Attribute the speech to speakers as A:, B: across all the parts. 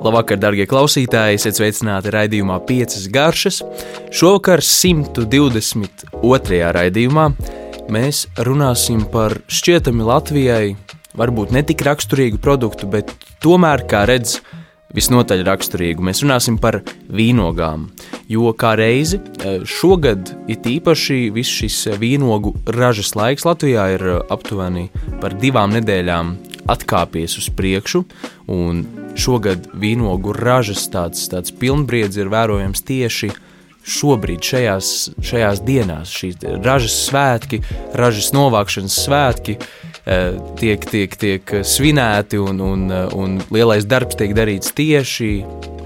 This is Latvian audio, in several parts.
A: Labvakar, darbie klausītāji! Esiet sveicināti raidījumā 5 garšas. Šovakar 122. raidījumā mēs runāsim par šķietami Latvijai, varbūt ne tik raksturīgu produktu, bet tomēr, kā redzams, visnotaļ raksturīgu. Mēs runāsim par vīnogām. Jo kā reizi eh, šogad ir īpaši viss šis vīnogu ražas laiks Latvijā ir eh, aptuveni par divām nedēļām atkāpies uz priekšu, un šogad vīnogu ražas tāds, tāds pilnbriedz ir vērojams tieši šobrīd, šajās, šajās dienās, šīs ražas svētki, ražas novākšanas svētki eh, tiek, tiek, tiek svinēti, un, un, un lielais darbs tiek darīts tieši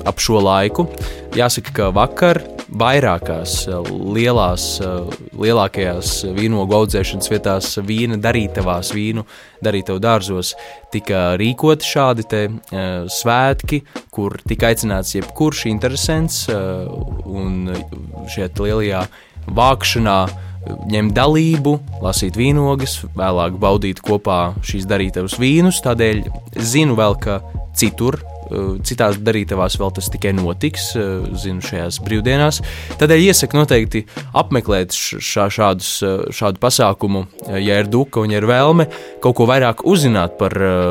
A: ap šo laiku. Jāsaka, ka vakar vairākās eh, lielās, eh, lielākajās vīnogu audzēšanas vietās, vīna darītavās, vīnu darītavu dārzos, tika rīkoti šādi te uh, svētki, kur tika aicināts jebkurš interesants uh, un šajā lielajā vākšanā ņemt dalību, lasīt vīnogas, vēlāk baudīt kopā šīs darītavas vīnus. Tādēļ zinu vēl, ka citur citās darītavās vēl tas tikai notiks, eh, zinu, šajās brīvdienās. Tādēļ iesaku noteikti apmeklēt šā, šādus, eh, šādu pasākumu, ja ir duka un ja ir vēlme, kaut ko vairāk uzzināt par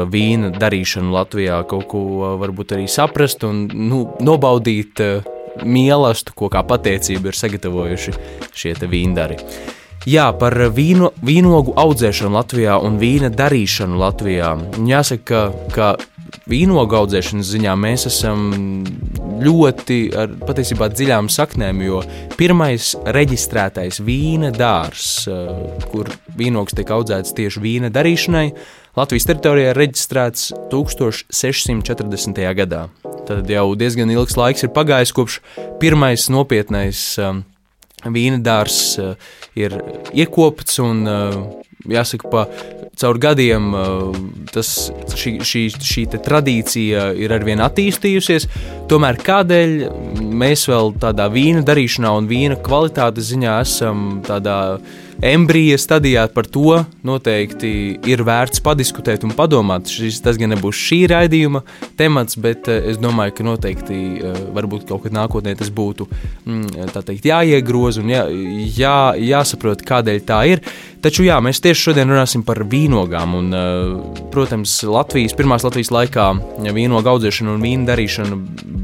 A: vīna darīšanu Latvijā, kaut ko varbūt arī saprast un nu, nobaudīt mīlestību, ko kā pateicību ir sagatavojuši šie vīndari. Jā, par vīno, vīnogu audzēšanu Latvijā un vīna darīšanu Latvijā. Jāsaka, ka, ka vīnogu audzēšanas ziņā mēs esam ļoti ar patiesībā dziļām saknēm, jo pirmais reģistrētais vīna dārzs, eh, kur vīnogs tiek audzēts tieši vīna darīšanai, Latvijas teritorijā reģistrēts 1640. gadā. Tad jau diezgan ilgs laiks ir pagājis kopš pirmais nopietnais um, vīna dārzs uh, ir iekopts un jāsaka, pa caur gadiem uh, tas, šī, šī, šī tradīcija ir arvien attīstījusies. Tomēr kādēļ mēs vēl tādā vīna darīšanā un vīna kvalitātes ziņā esam tādā embrija stadijā par to noteikti ir vērts padiskutēt un padomāt. Šis tas gan nebūs šī raidījuma temats, bet uh, es domāju, ka noteikti uh, varbūt kaut kad nākotnē tas būtu mm, teikt, jāiegroza un jā, jā, jāsaprot, kādēļ tā ir. Taču jā, mēs tieši šodien runāsim par vīnogām. Un, eh, protams, Latvijas, pirmās Latvijas laikā vīnogu audzēšana un vīna darīšana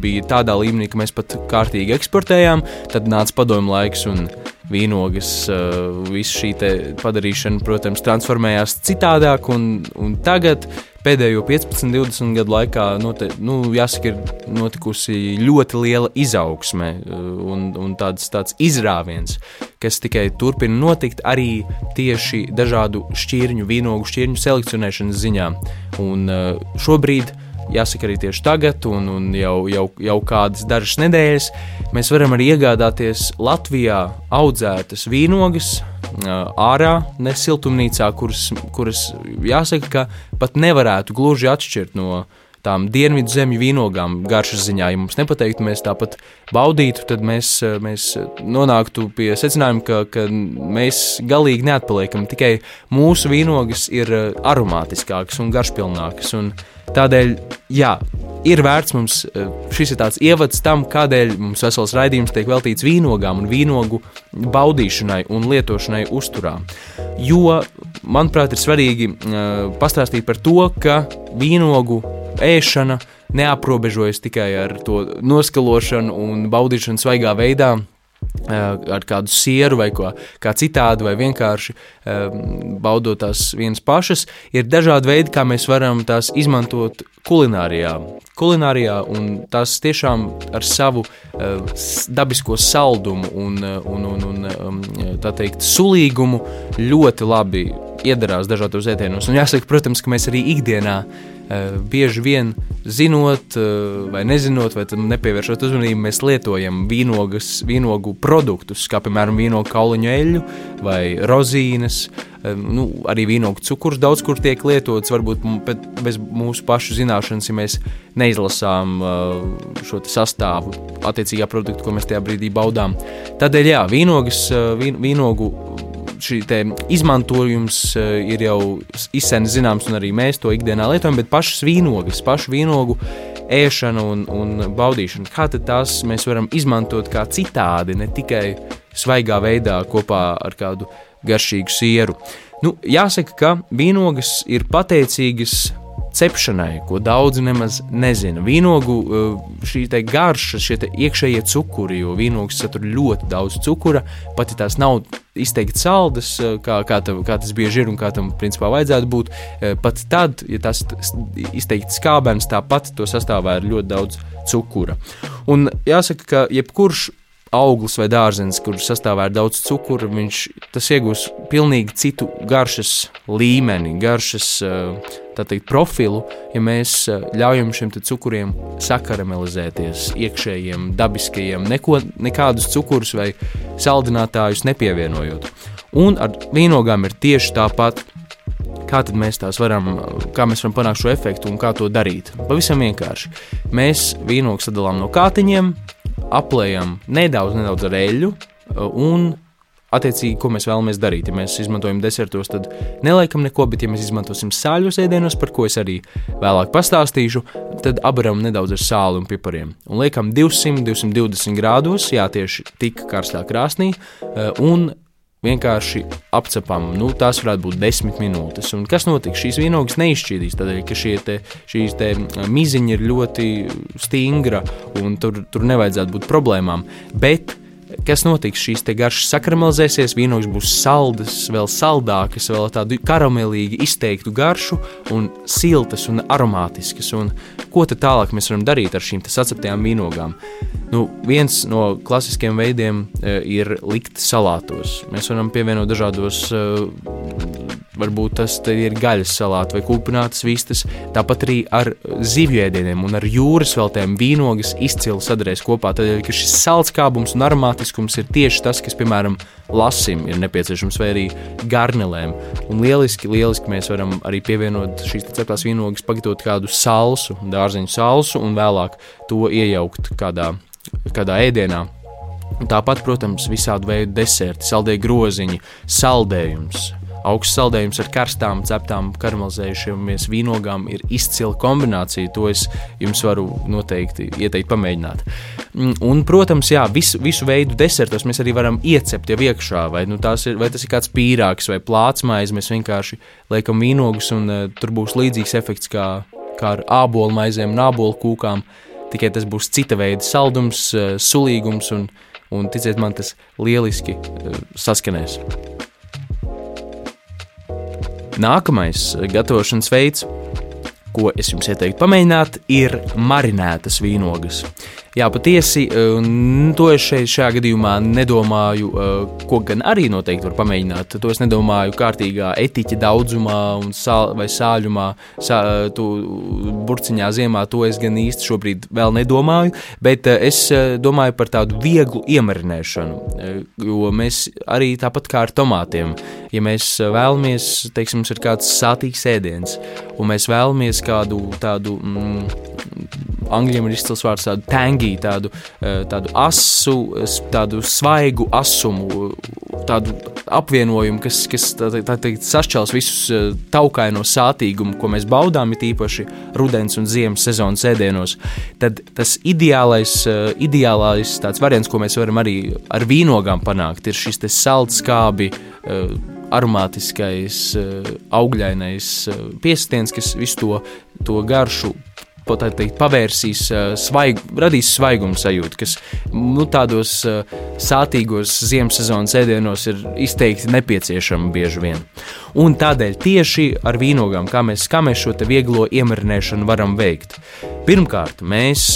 A: bija tādā līmenī, ka mēs pat kārtīgi eksportējām. Tad nāca padomu laiks un vīnogas, eh, visa šī padarīšana, protams, transformējās citādāk. Un, un tagad pēdējo 15, 20 gadu laikā note, nu, jāsaka, ir notikusi ļoti liela izaugsme uh, un, un tāds, tāds izrāviens, kas tikai turpina notikt arī tieši dažādu šķirņu, vīnogu šķirņu selekcionēšanas ziņā. Un uh, šobrīd jāsaka arī tieši tagad, un, un jau, jau, jau kādas dažas nedēļas, mēs varam arī iegādāties Latvijā audzētas vīnogas ārā, ne siltumnīcā, kuras, kuras jāsaka, ka pat nevarētu gluži atšķirt no tām dienvidu zemju vīnogām garšas ziņā. Ja mums nepateiktu, mēs tāpat baudītu, tad mēs, mēs nonāktu pie secinājuma, ka, ka mēs galīgi neatpaliekam. Tikai mūsu vīnogas ir aromātiskākas un garšpilnākas. Un tādēļ, jā, ir vērts mums, šis ir tāds ievads tam, kādēļ mums vesels raidījums tiek veltīts vīnogām un vīnogu baudīšanai un lietošanai uzturā. Jo, manuprāt, ir svarīgi uh, pastāstīt par to, ka vīnogu ēšana neaprobežojas tikai ar to noskalošanu un baudīšanu svaigā veidā, ar kādu sieru vai ko kā citādi, vai vienkārši um, baudot tās vienas pašas, ir dažādi veidi, kā mēs varam tās izmantot kulinārijā. Kulinārijā un tās tiešām ar savu uh, dabisko saldumu un, un, un, un um, tā teikt, sulīgumu ļoti labi iedarās dažādos ēdienos. Un jāsaka, protams, ka mēs arī ikdienā Eh, bieži vien zinot eh, vai nezinot, vai nepievēršot uzmanību, mēs lietojam vīnogas, vīnogu produktus, kā piemēram vīnogu kauliņu eļļu vai rozīnes. Eh, nu, arī vīnogu cukurs daudz kur tiek lietots, varbūt bez mūsu pašu zināšanas, ja mēs neizlasām šo sastāvu attiecīgā produkta, ko mēs tajā brīdī baudām. Tādēļ, jā, vīnogas, vīn, vīnogu šī izmantojums eh, ir jau izsēnis zināms, un arī mēs to ikdienā lietojam, bet pašas vīnogas, pašu vīnogu ēšana un, un baudīšana. Kā tās mēs varam izmantot kā citādi, ne tikai svaigā veidā kopā ar kādu garšīgu sieru. Nu, jāsaka, ka vīnogas ir pateicīgas cepšanai, ko daudzi nemaz nezina. Vīnogu eh, šī garša, šie iekšējie cukuri, jo vīnogas satur ļoti daudz cukura, pat ja tās nav izteikti saldas, eh, kā, kā, tā, kā tas bieži ir un kā tam principā vajadzētu būt. Eh, pat tad, ja tas izteikti skābens, tāpat to sastāvā ir ļoti daudz cukura. Un jāsaka, ka jebkurš auglis vai dārzenis, kurš sastāvā ir daudz cukura, viņš iegūs pilnīgi citu garšas līmeni, garšas teikt, profilu, ja mēs ļaujam šiem cukuriem sakaramelizēties, iekšējiem, dabiskajiem, neko, nekādus cukurus vai saldinātājus nepievienojot. Un ar vīnogām ir tieši tāpat. Kā mēs tās varam, kā mēs varam panākt šo efektu un kā to darīt? Pavisam vienkārši. Mēs vīnogu sadalām no kātiņiem, aplējam nedaudz, nedaudz ar eļļu un Attiecīgi, ko mēs vēlamies darīt. Ja mēs izmantojam desertos, tad neliekam neko, bet, ja mēs izmantosim sāļus ēdienos, par ko es arī vēlāk pastāstīšu, tad abaram nedaudz ar sāli un pipariem. Un liekam 200-220 grādos, jā, tieši tik karstā krāsnī, un vienkārši apcepam. Nu, tās varētu būt desmit minūtes. Un kas notiks? Šīs vienogas neizšķīdīs, tādēļ, ka te, šīs te miziņa ir ļoti stingra un tur, tur nevajadzētu būt problēmām. Bet kas notiks? Šīs garšas sakramalizēsies, vīnogs būs saldas, vēl saldākas, vēl tādu karamelīgi izteiktu garšu, un siltas un aromātiskas. Un ko tad tālāk mēs varam darīt ar šīm saceptajām vīnogām? Nu, viens no klasiskiem veidiem e, ir likt salātos. Mēs varam pievienot dažādos e, varbūt tas ir gaļas salāti vai kūpinātas vistas, tāpat arī ar zivju ēdieniem un ar jūras veltēm vīnogas izcili sadarēs kopā. Tādēļ, ka šis saldskābums un aromātiskums ir tieši tas, kas, piemēram, lasim ir nepieciešams, vai arī garnelēm. Un lieliski, lieliski mēs varam arī pievienot šīs ceptās vīnogas, pagatavot kādu salsu, dārzeņu salsu un vēlāk to iejaukt kādā, kādā ēdienā. Tāpat, protams, visādi veidi deserti, saldē groziņi, saldējums, Augsts saldējums ar karstām, ceptām, karamelizējušamies vīnogām ir izcila kombinācija. To es jums varu noteikti ieteikt pamēģināt. Mm, un, protams, jā, visu, visu veidu desertos mēs arī varam iecept jau iekšā. Vai, nu, ir, vai tas ir kāds pīrāgs vai plātsmaize, mēs vienkārši liekam vīnogus un uh, tur būs līdzīgs efekts kā, kā ar ābolu maizēm un ābolu kūkām. Tikai tas būs cita veida saldums, uh, sulīgums un, un ticiet man, tas lieliski uh, saskanēs. Nākamais gatavošanas veids, ko es jums ieteiktu pamēģināt, ir marinētas vīnogas. Jā, patiesi, to es šeit, šajā gadījumā nedomāju, ko gan arī noteikti var pamēģināt. To es nedomāju kārtīgā etiķa daudzumā sāl, vai sāļumā, sā, tu, burciņā ziemā. To es gan īsti šobrīd vēl nedomāju, bet es domāju par tādu vieglu iemarināšanu. Jo mēs arī tāpat kā ar tomātiem, ja mēs vēlamies, teiksim, mums ir kāds sātīgs ēdiens, un mēs vēlamies kādu tādu. Mm, angļiem ir izcils vārds tādu tangi, tādu, eh, tādu asu, tādu svaigu asumu, tādu apvienojumu, kas, kas tā, tā teikt, sašķels visus eh, taukaino sātīgumu, ko mēs baudām, it īpaši rudens un ziemas sezonas ēdienos, tad tas ideālais, eh, ideālais variants, ko mēs varam arī ar vīnogām panākt, ir šis salds skābi, aromātiskais, augļainais piestiens, kas visu to, to garšu teikt, pavērsīs, svaig, radīs svaigumu sajūtu, kas nu, tādos sātīgos ziemas sezonas ēdienos ir izteikti nepieciešama bieži vien. Un tādēļ tieši ar vīnogām, kā mēs, kā mēs šo vieglo iemarināšanu varam veikt. Pirmkārt, mēs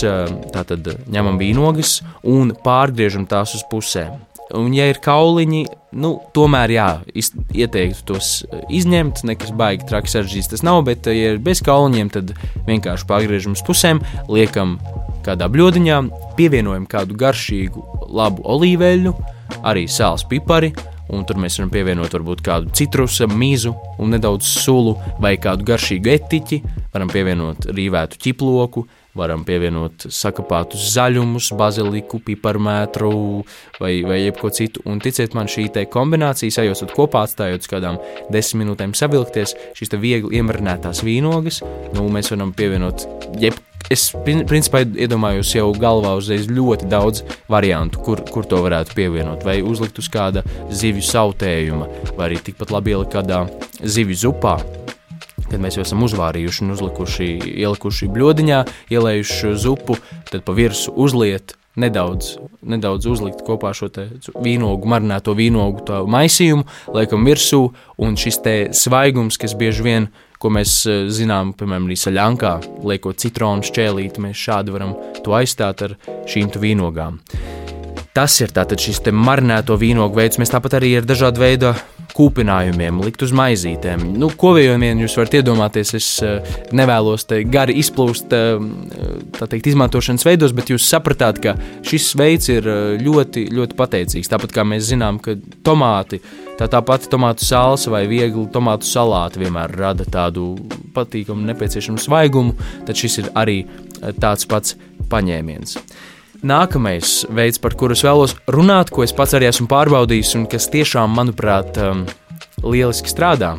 A: tātad ņemam vīnogas un pārgriežam tās uz pusēm. Un, ja ir kauliņi, nu, tomēr jā, ieteiktu tos eh, izņemt. Nekas baigi traks sarežģīts tas nav, bet, ja ir bez kauliņiem, tad vienkārši pagriežam uz pusēm, liekam kādā bļodiņā, pievienojam kādu garšīgu, labu olīveļu, arī sāls pipari. Un tur mēs varam pievienot varbūt kādu citrusu, mīzu nedaudz sulu vai kādu garšīgu etiķi. Varam pievienot rīvētu ķiploku, Varam pievienot sakapātus zaļumus, baziliku, piparmētru vai, vai jebko citu. Un ticiet man, šī kombinācija, sajūtot kopā, atstājot kādām desmit minūtēm savilkties, šīs viegli iemarinātās vīnogas, nu, mēs varam pievienot jeb es principā iedomājos jau galvā uzreiz ļoti daudz variantu, kur, kur to varētu pievienot. Vai uzlikt uz kāda zivju sautējuma, vai arī tikpat labi ielikt kādā zivju zupā. Kad mēs jau esam uzvārījuši un uzlikuši, ielikuši bļodiņā, ielējuši zupu, tad pa virsmu uzliet nedaudz, nedaudz uzlikt kopā šo vīnogu, marinēto vīnogu maisījumu, liekam virsū, un šis svaigums, kas bieži vien ko mēs eh, zinām, piemēram, arī saļankā, liekot citronu šķēlīti, mēs šādi varam to aizstāt ar šīm vīnogām. Tas ir tātad šis marinēto vīnogu veids. Mēs tāpat arī ar dažādu veidu kūpinājumiem, likt uz maizītēm. Nu, ko vien jūs varat iedomāties, es uh, nevēlos te gari izplūst uh, teikt, izmantošanas veidos, bet jūs sapratāt, ka šis veids ir ļoti, ļoti pateicīgs. Tāpat kā mēs zinām, ka tomāti, tā tā pati tomātu salsa vai viegli tomātu salāti vienmēr rada tādu patīkamu, nepieciešamu svaigumu, tad šis ir arī tāds pats paņēmiens. Nākamais veids, par kuru es vēlos runāt, ko es pats arī esmu pārbaudījis un kas tiešām, manuprāt, um, lieliski strādā,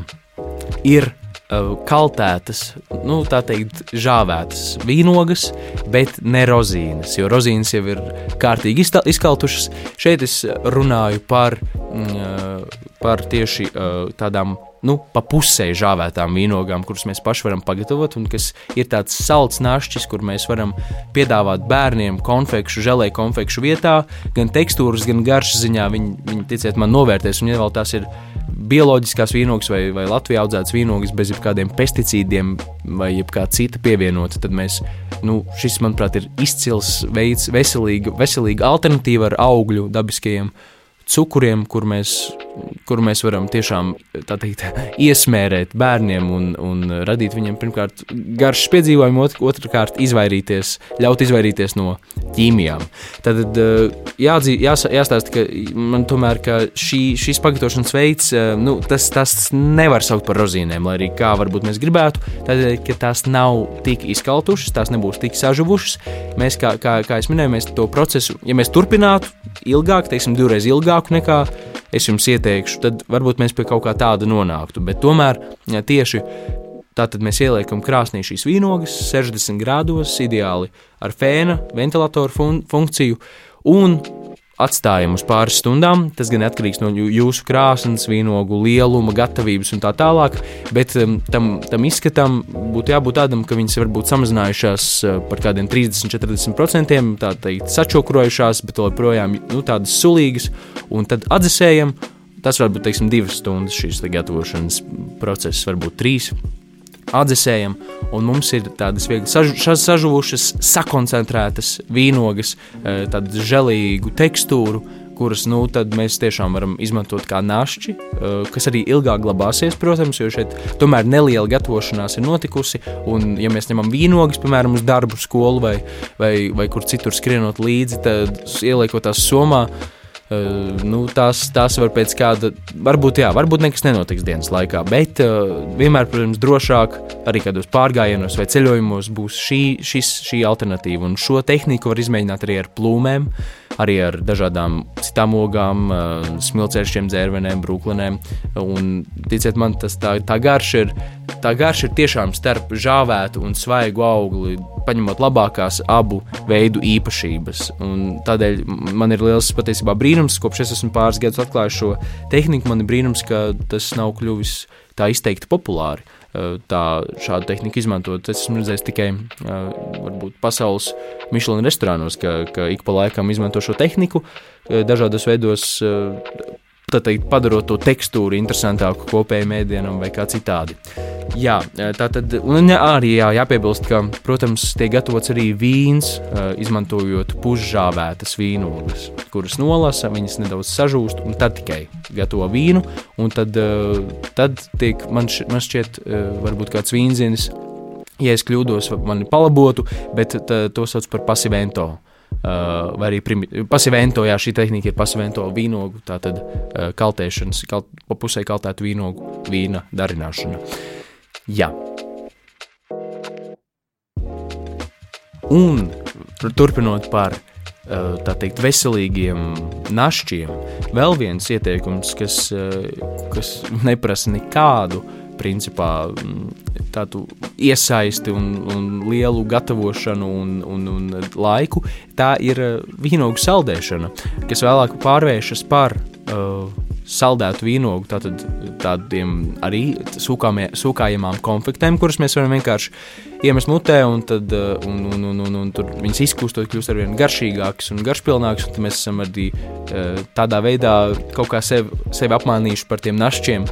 A: ir uh, kaltētas, nu, tā teikt, žāvētas vīnogas, bet ne rozīnes, jo rozīnes jau ir kārtīgi izkaltušas. Šeit es runāju par, mm, uh, par tieši uh, tādām nu, pa pusē žāvētām vīnogām, kuras mēs paši varam pagatavot, un kas ir tāds salds našķis, kur mēs varam piedāvāt bērniem konfekšu, žēlē konfekšu vietā, gan tekstūras, gan garšas ziņā. Viņi, viņi ticiet, man novērtēs, un ja vēl tās ir bioloģiskās vīnogas vai, vai Latvijā audzētas vīnogas bez jebkādiem pesticīdiem vai jebkā cita pievienota, tad mēs, nu, šis, manuprāt, ir izcils veids, veselīga, veselīga alternatīva ar augļu dabiskajiem cukuriem, kur mēs, kur mēs varam tiešām teikt, iesmērēt bērniem un, un radīt viņiem pirmkārt garšas piedzīvojumu, otrkārt izvairīties, ļaut izvairīties no ķīmijām. Tad eh, jāatzī, jās, jāstāsta, ka man tomēr ka šī, šis pagatavošanas veids, eh, nu, tas, tas nevar saukt par rozīnēm, lai arī kā varbūt mēs gribētu, tad, ka tās nav tik izkaltušas, tās nebūs tik sažuvušas. Mēs, kā, kā, kā es minēju, mēs to procesu, ja mēs turpinātu ilgāk, teiksim, divreiz ilgāk, ilgāku nekā es jums ieteikšu, tad varbūt mēs pie kaut kā tāda nonāktu. Bet tomēr ja, tieši tātad mēs ieliekam krāsnī šīs vīnogas 60 grādos, ideāli ar fēna ventilatoru fun funkciju. Un atstājam uz pāris stundām. Tas gan atkarīgs no jūsu krāsnes, vīnogu lieluma, gatavības un tā tālāk. Bet um, tam, tam izskatam būtu jābūt tādam, ka viņas varbūt samazinājušās uh, par kādiem 30-40%, tā teikt, sačokrojušās, bet joprojām nu, tādas sulīgas. Un tad atdzesējam. Tas var būt teiksim, divas stundas šīs gatavošanas process, varbūt trīs atdzesējam, un mums ir tādas viegli sažu, sažuvušas, sakoncentrētas vīnogas, e, tādu žēlīgu tekstūru, kuras nu, mēs tiešām varam izmantot kā našķi, e, kas arī ilgāk glabāsies, protams, jo šeit tomēr neliela gatavošanās ir notikusi. Un, ja mēs ņemam vīnogas, piemēram, uz darbu, skolu vai, vai, vai kur citur skrienot līdzi, tad ieliekot tās somā, Uh, nu, tās, tās var pēc kāda, varbūt, jā, varbūt nekas nenotiks dienas laikā, bet uh, vienmēr, protams, drošāk arī kādos pārgājienos vai ceļojumos būs šī, šis, šī alternatīva. Un šo tehniku var izmēģināt arī ar plūmēm, arī ar dažādām citām ogām, uh, smilcēšiem, dzērvenēm, brūklinēm. Un, ticiet man, tas tā, tā garša ir, tā garša ir tiešām starp žāvētu un svaigu augli paņemot labākās abu veidu īpašības. Un tādēļ man ir liels patiesībā brīnums, kopš es esmu pāris gadus atklājis šo tehniku. Man ir brīnums, ka tas nav kļuvis tā izteikti populāri. Tā šādu tehniku izmantot. Es esmu redzējis tikai varbūt, pasaules Michelin restorānos, ka, ka ik pa laikam izmanto šo tehniku dažādos veidos teikt, padarot to tekstūru interesantāku kopējiem mēdienam vai kā citādi. Jā, tā tad arī jā, jāpiebilst, ka, protams, tiek gatavots arī vīns, izmantojot pušžāvētas vīnogas, kuras nolasa, viņas nedaudz sažūst, un tad tikai gatavo vīnu, tad, tad tiek, man, man šķiet, varbūt kāds vīnzinis, ja es kļūdos, man palabotu, bet tā, to sauc par pasivento. Uh, vai arī pasivento, jā, šī tehnika ir pasivento vīnogu, tātad uh, kaltēšanas, kalt, pa pusē kaltētu vīnogu vīna darināšana. Jā. Un turpinot par uh, tā teikt veselīgiem našķiem, vēl viens ieteikums, kas, kas neprasa nekādu principā tādu iesaisti un, un lielu gatavošanu un, un, un laiku, tā ir vīnogu saldēšana, kas vēlāk pārvēršas par uh, saldētu vīnogu, tātad tādiem arī sūkājamām konfektēm, kuras mēs varam vienkārši iemest mutē, un, tad, uh, un, un, un, un, un tur viņas izkūstot, kļūst ar vien garšīgākas un garšpilnākas, un mēs esam arī tādā veidā kaut kā sevi, sevi apmānījuši par tiem našķiem.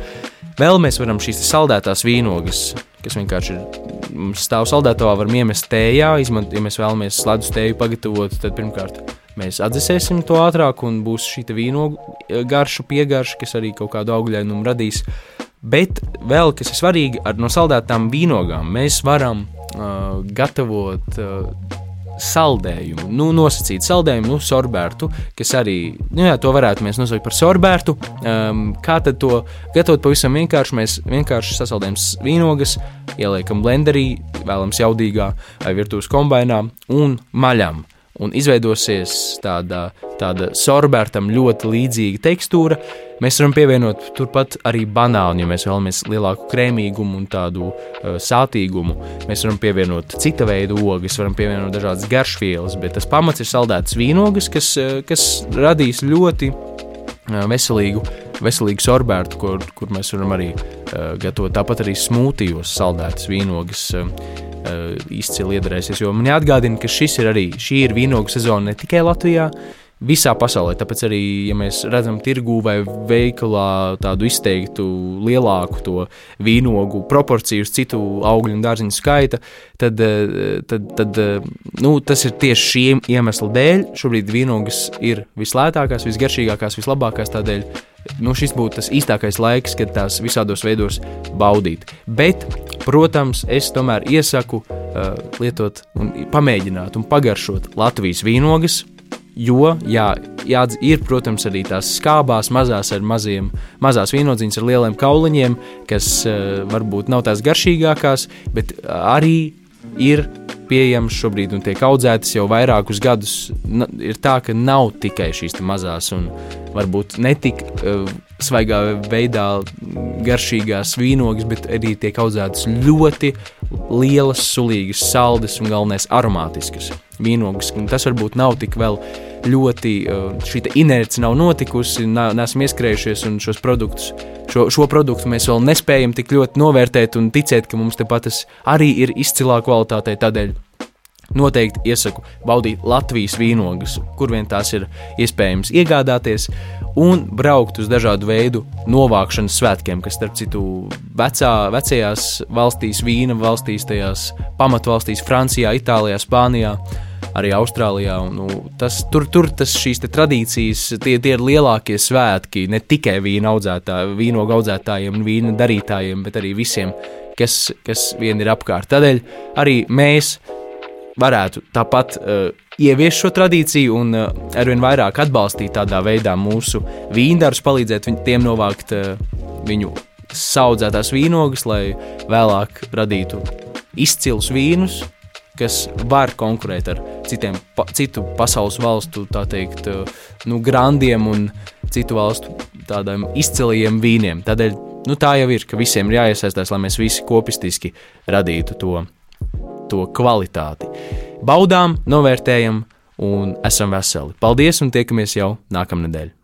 A: Vēl mēs varam šīs saldētās vīnogas, kas vienkārši ir stāv saldētavā, varam iemest tējā, izmantot, ja mēs vēlamies ledus tēju pagatavot, tad pirmkārt mēs atdzesēsim to ātrāk, un būs šī vīnogu e, garša, piegarša, kas arī kaut kādu augļainumu radīs. Bet vēl kas ir svarīgi, ar no saldētām vīnogām mēs varam uh, gatavot uh, saldējumu, nu, nosacīt saldējumu, nu, sorbērtu, kas arī, nu, jā, to varētu mēs nosaukt par sorbērtu. Um, kā tad to gatavot pavisam vienkārši? Mēs vienkārši sasaldējam vīnogas, ieliekam blenderī, vēlams jaudīgā vai virtuves kombainā un maļam un izveidosies tāda, tāda sorbērtam ļoti līdzīga tekstūra. Mēs varam pievienot turpat arī banānu, ja mēs vēlamies lielāku krēmīgumu un tādu uh, sātīgumu. Mēs varam pievienot cita veida ogas, varam pievienot dažādas garšvielas, bet tas pamats ir saldētas vīnogas, kas, uh, kas radīs ļoti uh, veselīgu, veselīgu sorbērtu, kur, kur mēs varam arī uh, gatavot. Tāpat arī smūtijos saldētas vīnogas. Uh, izcili iedarēsies. Jo man jāatgādina, ka šis ir arī šī ir vīnogu sezona ne tikai Latvijā. Visā pasaulē, tāpēc arī, ja mēs redzam tirgū vai veikalā tādu izteiktu lielāku to vīnogu proporciju uz citu augļu un dārziņu skaita, tad, eh, tad, tad eh, nu, tas ir tieši šī iemesla dēļ. Šobrīd vīnogas ir vislētākās, visgaršīgākās, vislabākās tādēļ nu, šis būtu tas īstākais laiks, kad tās visādos veidos baudīt. Bet, protams, es tomēr iesaku uh, lietot, un pamēģināt un pagaršot Latvijas vīnogas. Jo, jā, jā, ir, protams, arī tās skābās, mazās ar maziem, mazās vīnodziņas ar lieliem kauliņiem, kas uh, varbūt nav tās garšīgākās, bet arī ir pieejamas šobrīd un tiek audzētas jau vairākus gadus. Ir tā, ka nav tikai šīs mazās un varbūt netik uh, svaigā veidā garšīgās vīnogas, bet arī tiek audzētas ļoti lielas, sulīgas, saldas un galvenais aromātiskas vīnogas. Un tas varbūt nav tik vēl ļoti, uh, šī inerce nav notikusi, neesam ieskrējušies un šos produktus. Šo, šo produktu mēs vēl nespējam tik ļoti novērtēt un ticēt, ka mums tepat tas arī ir izcilā kvalitātē. Tādēļ noteikti iesaku baudīt Latvijas vīnogas, kur vien tās ir iespējams iegādāties, un braukt uz dažādu veidu novākšanas svētkiem, kas, starp citu, vecā, vecajās valstīs, vīna valstīs, tajās pamatvalstīs, Francijā, Itālijā, Spānijā. Arī Austrālijā. Nu, tas, tur tur tas, šīs tradīcijas, tie, tie ir lielākie svētki ne tikai vīna audzētājiem, vīnogu audzētājiem un vīna darītājiem, bet arī visiem, kas, kas vien ir apkārt. Tādēļ arī mēs varētu tāpat uh, ieviest šo tradīciju un uh, arvien vairāk atbalstīt tādā veidā mūsu vīndārus, palīdzēt viņ, tiem novākt uh, viņu saudzētās vīnogas, lai vēlāk radītu izcilus vīnus, kas var konkurēt ar citiem, pa, citu pasaules valstu, tā teikt, uh, nu, grandiem un citu valstu tādiem izcilajiem vīniem. Tādēļ nu, tā jau ir, ka visiem ir jāiesaistās, lai mēs visi kopistiski radītu to to kvalitāti. Baudām, novērtējam un esam veseli. Paldies un tiekamies jau nākamnedēļ!